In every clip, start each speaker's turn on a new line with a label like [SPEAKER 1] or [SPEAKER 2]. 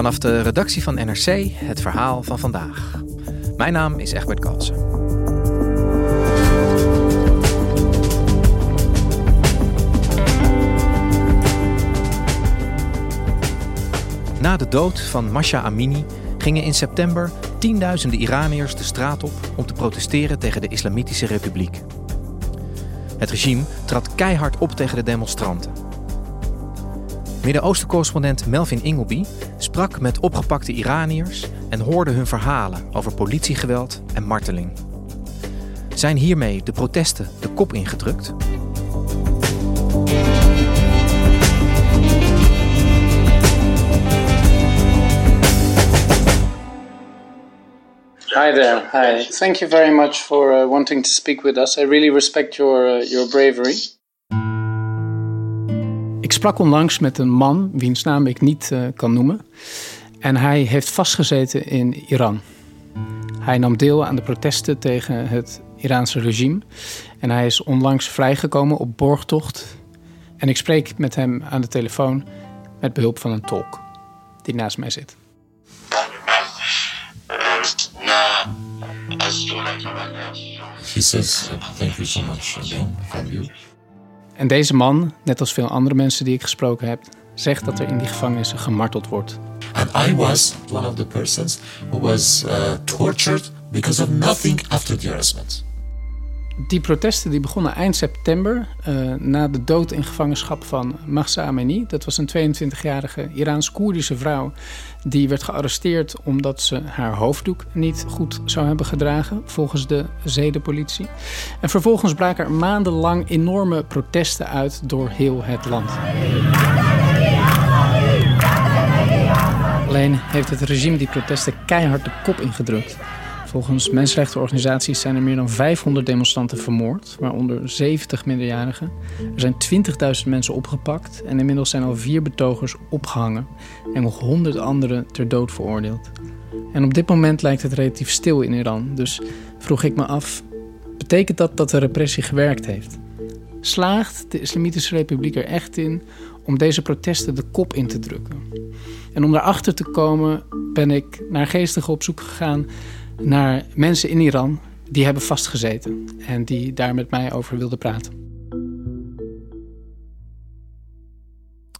[SPEAKER 1] Vanaf de redactie van NRC het verhaal van vandaag. Mijn naam is Egbert Kalsen. Na de dood van Masha Amini gingen in september tienduizenden Iraniërs de straat op om te protesteren tegen de Islamitische Republiek. Het regime trad keihard op tegen de demonstranten. Midden-Oosten-correspondent Melvin Ingleby sprak met opgepakte Iraniërs en hoorde hun verhalen over politiegeweld en marteling. Zijn hiermee de protesten de kop ingedrukt?
[SPEAKER 2] Hi there. Hi. Thank you very much for uh, wanting to speak with us. I really respect your, uh, your bravery.
[SPEAKER 3] Ik sprak onlangs met een man wiens naam ik niet uh, kan noemen. En hij heeft vastgezeten in Iran. Hij nam deel aan de protesten tegen het Iraanse regime. En hij is onlangs vrijgekomen op borgtocht. En ik spreek met hem aan de telefoon met behulp van een tolk die naast mij zit.
[SPEAKER 4] He says, thank you so much again you.
[SPEAKER 3] En deze man, net als veel andere mensen die ik gesproken heb, zegt dat er in die gevangenissen gemarteld wordt.
[SPEAKER 4] And I was one of the persons who was uh, tortured because of nothing after the arrestment.
[SPEAKER 3] Die protesten die begonnen eind september uh, na de dood in gevangenschap van Mahsa Amini. Dat was een 22-jarige Iraans-Koerdische vrouw die werd gearresteerd omdat ze haar hoofddoek niet goed zou hebben gedragen, volgens de zedenpolitie. En vervolgens braken er maandenlang enorme protesten uit door heel het land. Alleen heeft het regime die protesten keihard de kop ingedrukt. Volgens mensenrechtenorganisaties zijn er meer dan 500 demonstranten vermoord, waaronder 70 minderjarigen. Er zijn 20.000 mensen opgepakt en inmiddels zijn al vier betogers opgehangen en nog 100 anderen ter dood veroordeeld. En op dit moment lijkt het relatief stil in Iran, dus vroeg ik me af: betekent dat dat de repressie gewerkt heeft? Slaagt de Islamitische Republiek er echt in om deze protesten de kop in te drukken? En om daarachter te komen ben ik naar geestigen op zoek gegaan naar mensen in Iran die hebben vastgezeten en die daar met mij over wilden praten.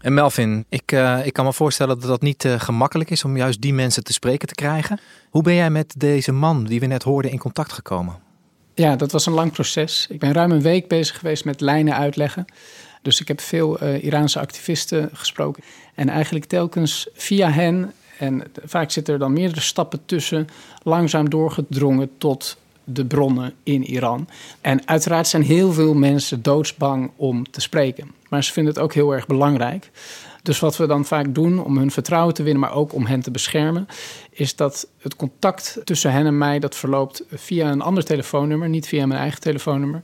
[SPEAKER 1] En Melvin, ik, uh, ik kan me voorstellen dat dat niet uh, gemakkelijk is om juist die mensen te spreken te krijgen. Hoe ben jij met deze man die we net hoorden in contact gekomen?
[SPEAKER 3] Ja, dat was een lang proces. Ik ben ruim een week bezig geweest met lijnen uitleggen. Dus ik heb veel uh, Iraanse activisten gesproken. En eigenlijk telkens via hen en vaak zitten er dan meerdere stappen tussen, langzaam doorgedrongen tot de bronnen in Iran. En uiteraard zijn heel veel mensen doodsbang om te spreken. Maar ze vinden het ook heel erg belangrijk. Dus wat we dan vaak doen om hun vertrouwen te winnen, maar ook om hen te beschermen, is dat het contact tussen hen en mij dat verloopt via een ander telefoonnummer, niet via mijn eigen telefoonnummer,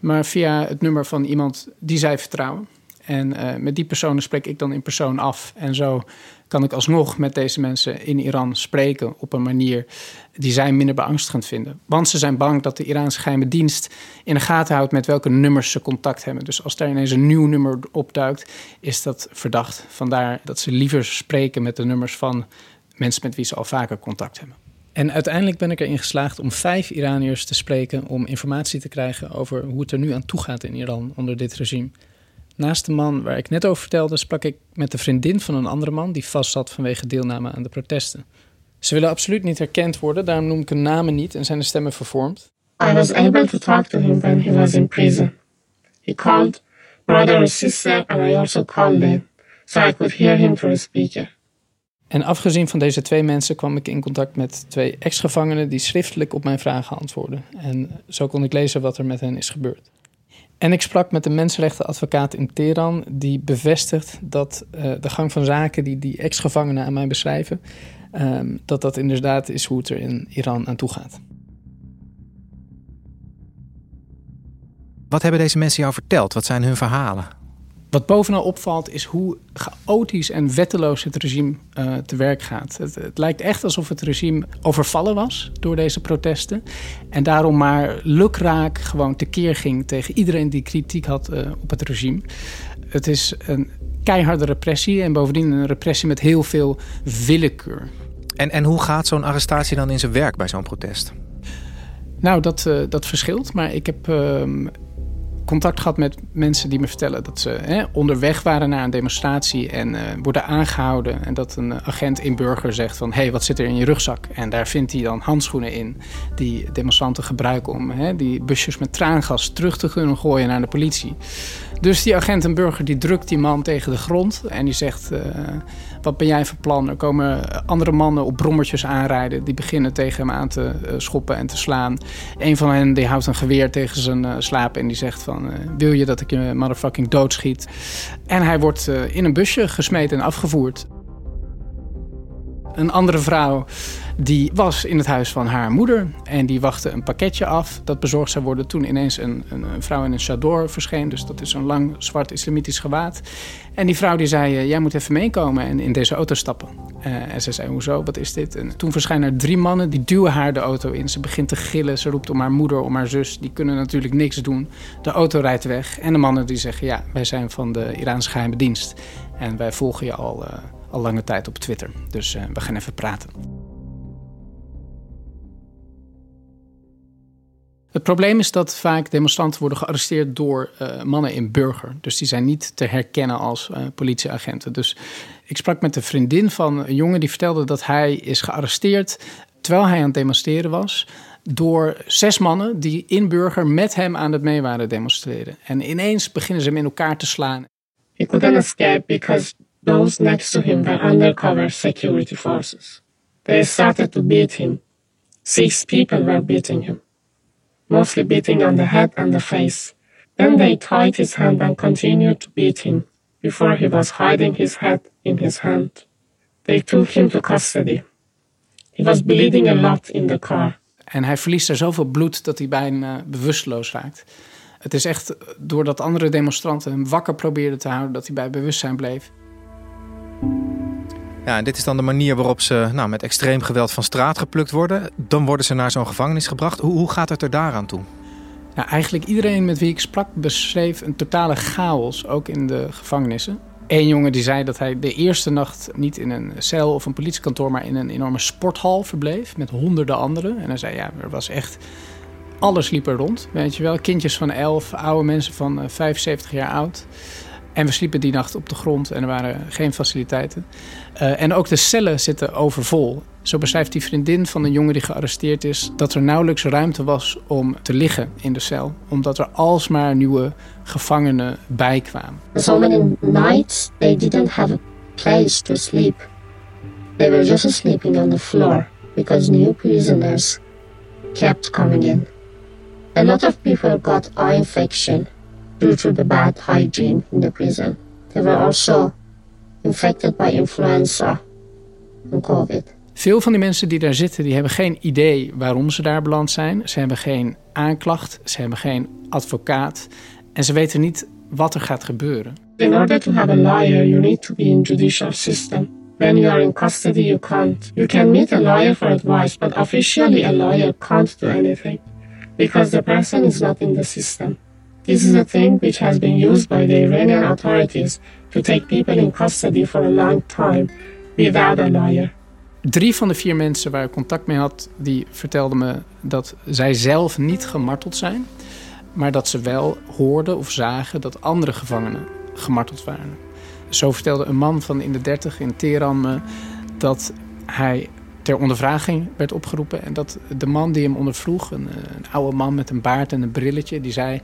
[SPEAKER 3] maar via het nummer van iemand die zij vertrouwen. En uh, met die personen spreek ik dan in persoon af. En zo kan ik alsnog met deze mensen in Iran spreken op een manier die zij minder beangstigend vinden. Want ze zijn bang dat de Iraanse geheime dienst in de gaten houdt met welke nummers ze contact hebben. Dus als daar ineens een nieuw nummer opduikt, is dat verdacht. Vandaar dat ze liever spreken met de nummers van mensen met wie ze al vaker contact hebben. En uiteindelijk ben ik erin geslaagd om vijf Iraniërs te spreken om informatie te krijgen over hoe het er nu aan toe gaat in Iran onder dit regime. Naast de man waar ik net over vertelde, sprak ik met de vriendin van een andere man die vastzat vanwege deelname aan de protesten. Ze willen absoluut niet herkend worden, daarom noem ik hun namen niet en zijn de stemmen vervormd.
[SPEAKER 5] I was able to talk to him when he was in prison. He called brother or sister and I also called them, so I could hear him through a speaker.
[SPEAKER 3] En afgezien van deze twee mensen kwam ik in contact met twee ex-gevangenen die schriftelijk op mijn vragen antwoordden. En zo kon ik lezen wat er met hen is gebeurd. En ik sprak met een mensenrechtenadvocaat in Teheran die bevestigt dat uh, de gang van zaken die die ex-gevangenen aan mij beschrijven, um, dat dat inderdaad is hoe het er in Iran aan toe gaat.
[SPEAKER 1] Wat hebben deze mensen jou verteld? Wat zijn hun verhalen?
[SPEAKER 3] Wat bovenal opvalt is hoe chaotisch en wetteloos het regime uh, te werk gaat. Het, het, lijkt echt alsof het regime overvallen was door deze protesten. En daarom maar lukraak gewoon tekeer ging tegen iedereen die kritiek had uh, op het regime. Het is een keiharde repressie en bovendien een repressie met heel veel willekeur.
[SPEAKER 1] En, en hoe gaat zo'n arrestatie dan in zijn werk bij zo'n protest?
[SPEAKER 3] Nou, dat, uh, dat verschilt. Maar ik heb uh, contact gehad met mensen die me vertellen dat ze hè, onderweg waren naar een demonstratie en uh, worden aangehouden. En dat een agent in burger zegt van, hé, hey, wat zit er in je rugzak? En daar vindt hij dan handschoenen in die demonstranten gebruiken om hè, die busjes met traangas terug te kunnen gooien naar de politie. Dus die agent en burger die drukt die man tegen de grond en die zegt... Uh, wat ben jij van plan? Er komen andere mannen op brommertjes aanrijden. Die beginnen tegen hem aan te uh, schoppen en te slaan. Een van hen die houdt een geweer tegen zijn uh, slaap en die zegt van... wil je dat ik je motherfucking doodschiet? En hij wordt in een busje gesmeten en afgevoerd. Een andere vrouw die was in het huis van haar moeder en die wachtte een pakketje af dat bezorgd zou worden toen ineens een, een, een vrouw in een chador verscheen. Dus dat is zo'n lang zwart islamitisch gewaad. En die vrouw die zei, jij moet even meekomen en in deze auto stappen. Uh, en ze zei, hoezo, wat is dit? En toen verschijnen er drie mannen, die duwen haar de auto in. Ze begint te gillen, ze roept om haar moeder, om haar zus. Die kunnen natuurlijk niks doen. De auto rijdt weg en de mannen die zeggen, ja, wij zijn van de Iraanse geheime dienst. En wij volgen je al, uh, al lange tijd op Twitter. Dus uh, we gaan even praten. Het probleem is dat vaak demonstranten worden gearresteerd door uh, mannen in burger. Dus die zijn niet te herkennen als uh, politieagenten. Dus ik sprak met een vriendin van een jongen die vertelde dat hij is gearresteerd terwijl hij aan het demonstreren was. Door zes mannen die in burger met hem aan het mee waren demonstreren. En ineens beginnen ze hem in elkaar te slaan.
[SPEAKER 5] He couldn't escape because those next to him were undercover security forces. They started to beat him. Six people were beating him. mostly beating on the head and the face. Then they tied his hand and continued to beat him before he was hiding his head in his hand. They took him to custody. He was bleeding a lot in the car.
[SPEAKER 3] En hij verliest er zoveel bloed dat hij bijna bewusteloos raakt. Het is echt doordat andere demonstranten hem wakker probeerden te houden dat hij bij bewustzijn bleef.
[SPEAKER 1] Ja, en dit is dan de manier waarop ze nou, met extreem geweld van straat geplukt worden. Dan worden ze naar zo'n gevangenis gebracht. Hoe, hoe gaat het er daaraan toe?
[SPEAKER 3] Nou, eigenlijk iedereen met wie ik sprak beschreef een totale chaos, ook in de gevangenissen. Eén jongen die zei dat hij de eerste nacht niet in een cel of een politiekantoor, maar in een enorme sporthal verbleef met honderden anderen. En hij zei, ja, er was echt alles liep er rond. Weet je wel, kindjes van elf, oude mensen van 75 jaar oud. En we sliepen die nacht op de grond en er waren geen faciliteiten. Uh, en ook de cellen zitten overvol. Zo beschrijft die vriendin van een jongen die gearresteerd is dat er nauwelijks ruimte was om te liggen in de cel, omdat er alsmaar nieuwe gevangenen bijkwamen.
[SPEAKER 5] So many nights they didn't have a place to sleep. They were just sleeping on the floor because new prisoners kept coming in. A lot of people got eye infection due to the bad hygiene in the prison. They were also infected by influenza and COVID.
[SPEAKER 3] Veel van die mensen die daar zitten, die hebben geen idee waarom ze daar beland zijn. Ze hebben geen aanklacht, ze hebben geen advocaat en ze weten niet wat er gaat gebeuren.
[SPEAKER 5] In order to have a lawyer, you need to be in judicial system. When you are in custody, you can't. You can meet a lawyer for advice, but officially a lawyer can't do anything because the person is not in the system. This is a thing which has been used by the Iranian authorities to take people in custody for a long time without a lawyer.
[SPEAKER 3] Drie van de vier mensen waar ik contact mee had, die vertelden me dat zij zelf niet gemarteld zijn, maar dat ze wel hoorden of zagen dat andere gevangenen gemarteld waren. Zo vertelde een man van in de dertig in Teheran me dat hij ter ondervraging werd opgeroepen en dat de man die hem ondervroeg, een, een oude man met een baard en een brilletje, die zei: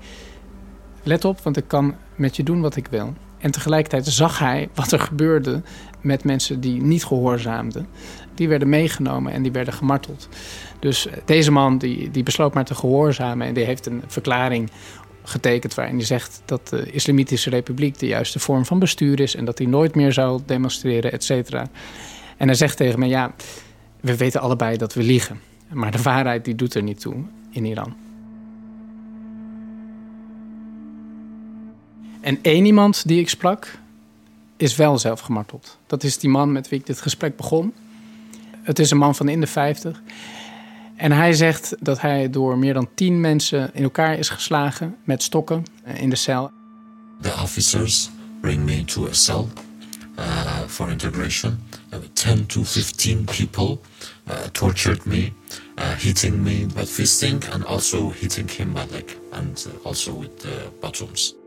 [SPEAKER 3] Let op, want ik kan met je doen wat ik wil. En tegelijkertijd zag hij wat er gebeurde met mensen die niet gehoorzaamden. Die werden meegenomen en die werden gemarteld. Dus deze man die, die besloot maar te gehoorzamen en die heeft een verklaring getekend waarin hij zegt dat de Islamitische Republiek de juiste vorm van bestuur is en dat hij nooit meer zou demonstreren, et cetera. En hij zegt tegen me: Ja, we weten allebei dat we liegen. Maar de waarheid die doet er niet toe in Iran. En één iemand die ik sprak, is wel zelf gemarteld. Dat is die man met wie ik dit gesprek begon. Het is een man van in de 50. En hij zegt dat hij door meer dan tien mensen in elkaar is geslagen met stokken in de cel.
[SPEAKER 4] The officers bring me to a cell uh, for integration. Uh, 10 to 15 people uh, tortured me, uh, hitting me with fisting and also hitting him my leg and uh, also with the bottoms.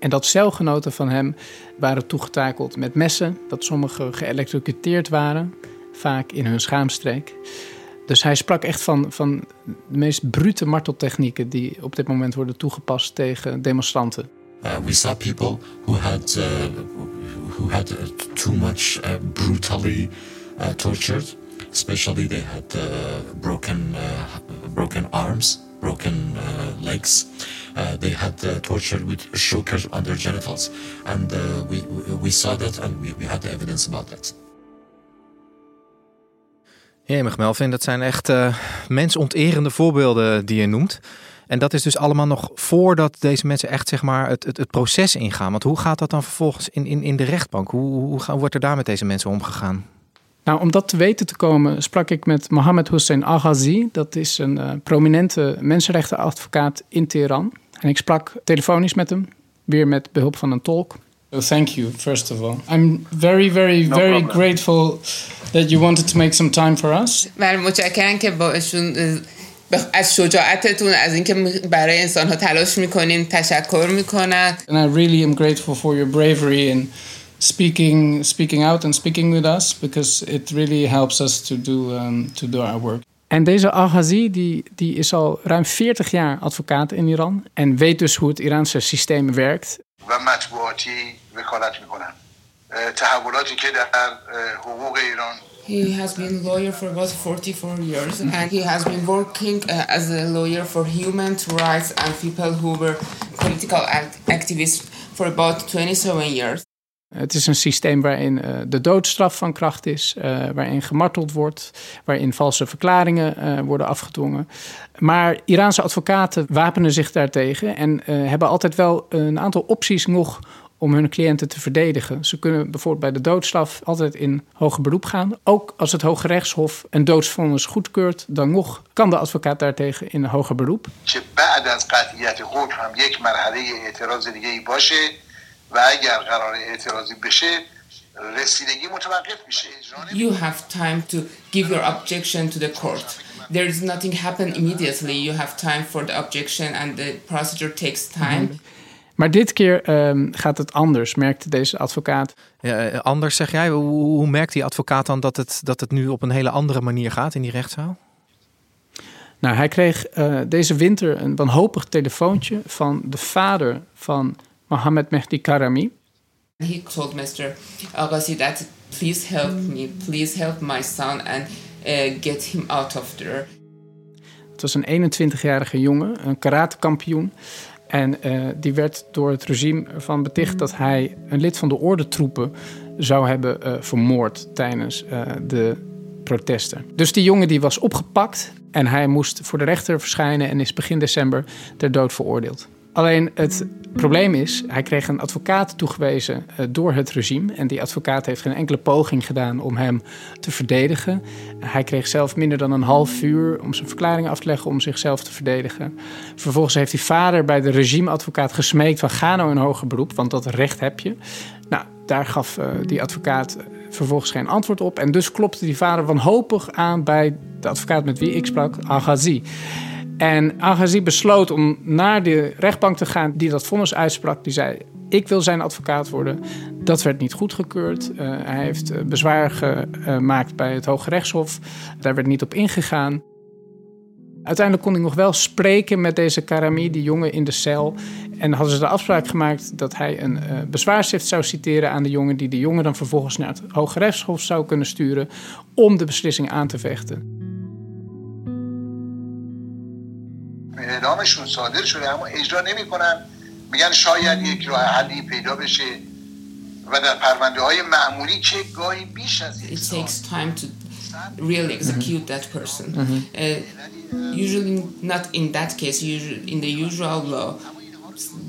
[SPEAKER 3] En dat celgenoten van hem waren toegetakeld met messen, dat sommigen geëlectrocuteerd waren, vaak in hun schaamstreek. Dus hij sprak echt van, van de meest brute marteltechnieken die op dit moment worden toegepast tegen demonstranten.
[SPEAKER 4] Uh, we saw people who had uh, who had uh, too much uh, brutally tortured. Especially they had broken broken arms, broken legs. They had tortured with chokers on their genitals, and we we saw that and we, we had the evidence about that.
[SPEAKER 1] Jemig Melvin, dat zijn echt uh, mensonterende voorbeelden die je noemt. En dat is dus allemaal nog voordat deze mensen echt zeg maar, het, het, het proces ingaan. Want hoe gaat dat dan vervolgens in, in, in de rechtbank? Hoe, hoe, hoe wordt er daar met deze mensen omgegaan?
[SPEAKER 3] Nou, om dat te weten te komen, sprak ik met Mohammed Hussein Aghazi. Dat is een uh, prominente mensenrechtenadvocaat in Teheran. En ik sprak telefonisch met hem, weer met behulp van een tolk. So thank you, first of all. I'm very, very, no very problem. grateful that you wanted to make some time for us. متشکرم که باشون از شجاعتتون از اینکه برای انسان ها تلاش میکنین تشکر میکنم. And I really am grateful for your bravery in speaking speaking out and speaking with us because it really helps us to do, um, to do our work. En deze Al-Ghazi die, die is al ruim 40 jaar advocaat in Iran en weet dus hoe het Iraanse systeem werkt. He has been lawyer for about 44 years and he has been working eh, as a lawyer for human rights and people who were political activists for about 27 years. Het is een systeem waarin uh, de doodstraf van kracht is, uh, waarin gemarteld wordt, waarin valse verklaringen uh, worden afgedwongen. Maar Iraanse advocaten wapenen zich daartegen en hebben altijd wel een aantal opties nog om hun cliënten te verdedigen. Ze kunnen bijvoorbeeld bij de doodstraf altijd in hoger beroep gaan. Ook als het Hoge Rechtshof een doodsvonnis goedkeurt, dan nog kan de advocaat daartegen in hoger beroep. You have time to give your objection to the court. There is nothing happen immediately. You have time for the objection and the procedure takes time. Mm -hmm. Maar dit keer um, gaat het anders, merkte deze advocaat.
[SPEAKER 1] Ja, eh, anders zeg jij? Hoe, hoe merkt die advocaat dan dat het, dat het nu op een hele andere manier gaat in die rechtszaal?
[SPEAKER 3] Nou, hij kreeg uh, deze winter een wanhopig telefoontje van de vader van Mohammed Mehdi Karami. He told Mr. Agassi that please help me, please help my son and uh, get him out of there. Het was een 21-jarige jongen, een karatekampioen. En uh, die werd door het regime van beticht dat hij een lid van de ordentroepen zou hebben uh, vermoord tijdens uh, de protesten. Dus die jongen die was opgepakt en hij moest voor de rechter verschijnen en is begin december ter dood veroordeeld. Alleen het probleem is, hij kreeg een advocaat toegewezen uh, door het regime. En die advocaat heeft geen enkele poging gedaan om hem te verdedigen. Hij kreeg zelf minder dan een half uur om zijn verklaring af te leggen om zichzelf te verdedigen. Vervolgens heeft die vader bij de regimeadvocaat gesmeekt van ga nou in hoger beroep, want dat recht heb je. Nou, daar gaf uh, die advocaat vervolgens geen antwoord op. En dus klopte die vader wanhopig aan bij de advocaat met wie ik sprak, Aghazi. En Aghazi besloot om naar de rechtbank te gaan die dat vonnis uitsprak. Die zei, ik wil zijn advocaat worden. Dat werd niet goedgekeurd. Uh, hij heeft uh, bezwaar gemaakt bij het Hoge Rechtshof. Daar werd niet op ingegaan. Uiteindelijk kon ik nog wel spreken met deze Karami, die jongen in de cel. En hadden ze de afspraak gemaakt dat hij een uh, bezwaarschrift zou citeren aan de jongen... die de jongen dan vervolgens naar het Hoge Rechtshof zou kunnen sturen... om de beslissing aan te vechten.
[SPEAKER 6] اعدامشون صادر شده اما اجرا نمیکنن میگن شاید یک راه حلی پیدا بشه و در پرونده های معمولی که گاهی بیش از یک
[SPEAKER 7] It
[SPEAKER 6] سال
[SPEAKER 7] takes time to really execute that person. Uh, usually, not in that case. Usually, in the usual law,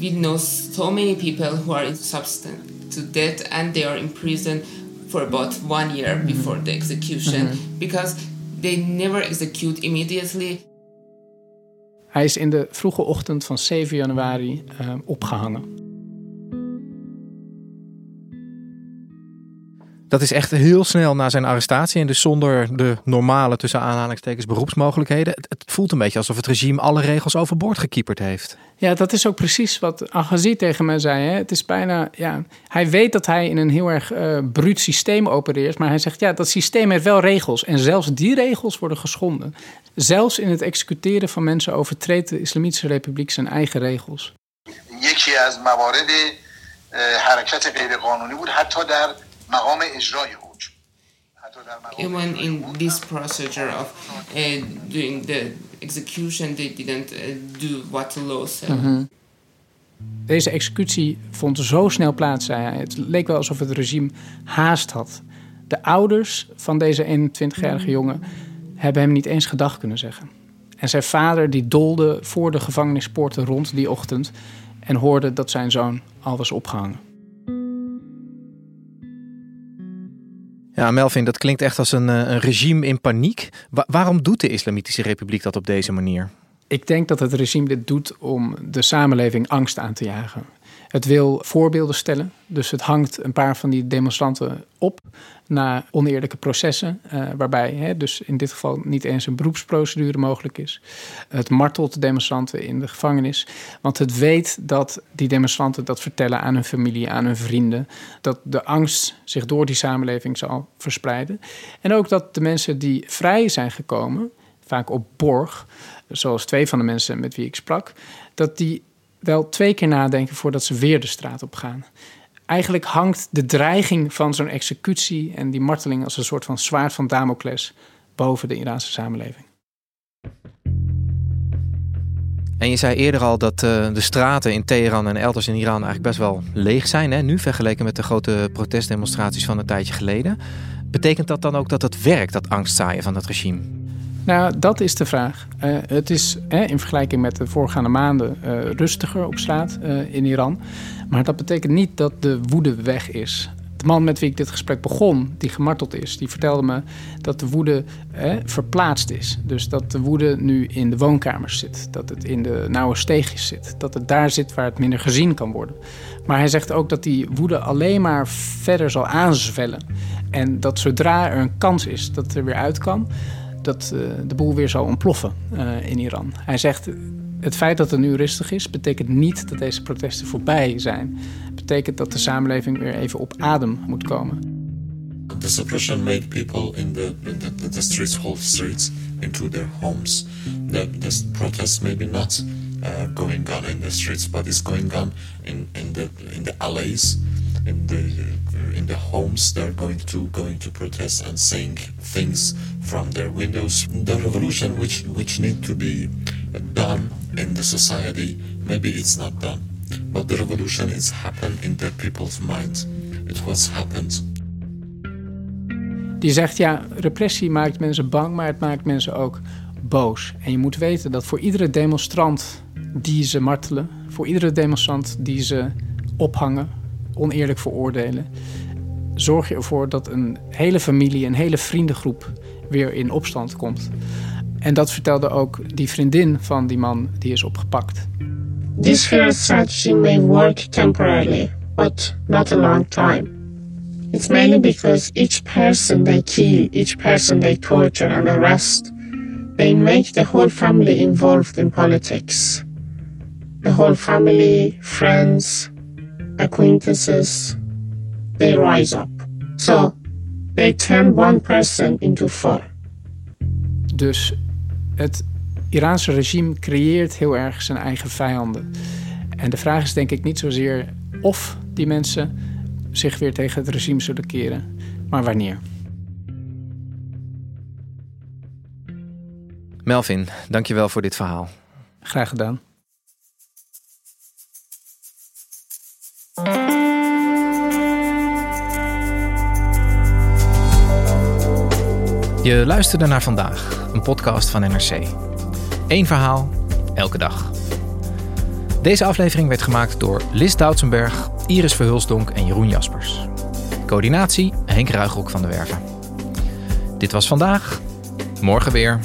[SPEAKER 7] we know so many people who are substance to death and they are in prison for about one year before the execution because they never execute immediately.
[SPEAKER 3] Hij is in de vroege ochtend van 7 januari eh, opgehangen.
[SPEAKER 1] Dat is echt heel snel na zijn arrestatie en dus zonder de normale tussen aanhalingstekens beroepsmogelijkheden. Het, het voelt een beetje alsof het regime alle regels overboord gekieperd heeft.
[SPEAKER 3] Ja, dat is ook precies wat Agassi tegen mij zei. Hè? Het is bijna, ja, hij weet dat hij in een heel erg eh bruut systeem opereert, maar hij zegt ja, dat systeem heeft wel regels en zelfs die regels worden geschonden. Zelfs in het executeren van mensen overtreedt de Islamitische Republiek zijn eigen regels.
[SPEAKER 6] یکی از موارد اه، حرکت غیرقانونی بود حتی در
[SPEAKER 7] Even in this procedure of uh, doing the execution, they didn't eh, do what the law said. Mhm.
[SPEAKER 3] Deze executie vond zo snel plaats, zei hij. Het leek wel alsof het regime haast had. De ouders van deze 21-jarige jongen hebben hem niet eens gedag kunnen zeggen. En zijn vader die dolde voor de gevangenispoorten rond die ochtend en hoorde dat zijn zoon al was opgehangen.
[SPEAKER 1] Ja, Melvin, dat klinkt echt als een, eh, een regime in paniek. Wa- waarom doet de Islamitische Republiek dat op deze manier?
[SPEAKER 3] Ik denk dat het regime dit doet om de samenleving angst aan te jagen. Het wil voorbeelden stellen, dus het hangt een paar van die demonstranten op na oneerlijke processen, eh, waarbij hè, dus in dit geval niet eens een beroepsprocedure mogelijk is. Het martelt de demonstranten in de gevangenis, want het weet dat die demonstranten dat vertellen aan hun familie, aan hun vrienden, dat de angst zich door die samenleving zal verspreiden. En ook dat de mensen die vrij zijn gekomen, vaak op borg, zoals twee van de mensen met wie ik sprak, dat die wel twee keer nadenken voordat ze weer de straat op gaan. Eigenlijk hangt de dreiging van zo'n executie en die marteling als een soort van zwaard van Damocles boven de Iraanse samenleving.
[SPEAKER 1] En je zei eerder al dat eh, de straten in Teheran en elders in Iran eigenlijk best wel leeg zijn. Hè? Nu vergeleken met de grote protestdemonstraties van een tijdje geleden. Betekent dat dan ook dat het werkt, dat angstzaaien van het regime?
[SPEAKER 3] Nou, dat is de vraag. Eh, het is in vergelijking met de voorgaande maanden eh, rustiger op straat eh, in Iran. Maar dat betekent niet dat de woede weg is. De man met wie ik dit gesprek begon, die gemarteld is, die vertelde me dat de woede verplaatst is. Dus dat de woede nu in de woonkamers zit, dat het in de nauwe steegjes zit, dat het daar zit waar het minder gezien kan worden. Maar hij zegt ook dat die woede alleen maar verder zal aanzwellen. En dat zodra er een kans is dat het er weer uit kan, dat uh, de boel weer zal ontploffen uh, in Iran. Hij zegt, het feit dat het nu rustig is, betekent niet dat deze protesten voorbij zijn. Het betekent dat de samenleving weer even op adem moet komen.
[SPEAKER 4] The suppression made people in the, the, streets, whole streets, into their homes. The, the protests maybe not uh, going on in the streets, but it's going on in, in the in the alleys, in the in the homes. They're going to going to protest and saying things from their windows. The revolution which which need to be done in the society, maybe it's not done, but the revolution is happened in the people's minds. It was happened.
[SPEAKER 3] Die zegt ja, repressie maakt mensen bang, maar het maakt mensen ook boos. En je moet weten dat voor iedere demonstrant die ze martelen, voor iedere demonstrant die ze ophangen, oneerlijk veroordelen, zorg je ervoor dat een hele familie, een hele vriendengroep weer in opstand komt. En dat vertelde ook die vriendin van die man die is opgepakt.
[SPEAKER 5] This fear strategy may work temporarily, but not a long time. It's mainly because each person they kill, each person they torture and arrest, they make the whole family involved in politics. The whole family, friends, acquaintances, they rise up. So they turn one person into four.
[SPEAKER 3] Dus het Iraanse regime creëert heel erg zijn eigen vijanden. En de vraag is denk ik niet zozeer of die mensen zich weer tegen het regime zullen keren, maar wanneer.
[SPEAKER 1] Melvin, dankjewel voor dit verhaal.
[SPEAKER 3] Graag gedaan.
[SPEAKER 1] Je luisterde naar vandaag, een podcast van NRC. Eén verhaal, elke dag. Deze aflevering werd gemaakt door Lis Doutsenberg, Iris Verhulsdonk en Jeroen Jaspers. Coördinatie Henk Ruigrok van de Werven. Dit was vandaag, morgen weer.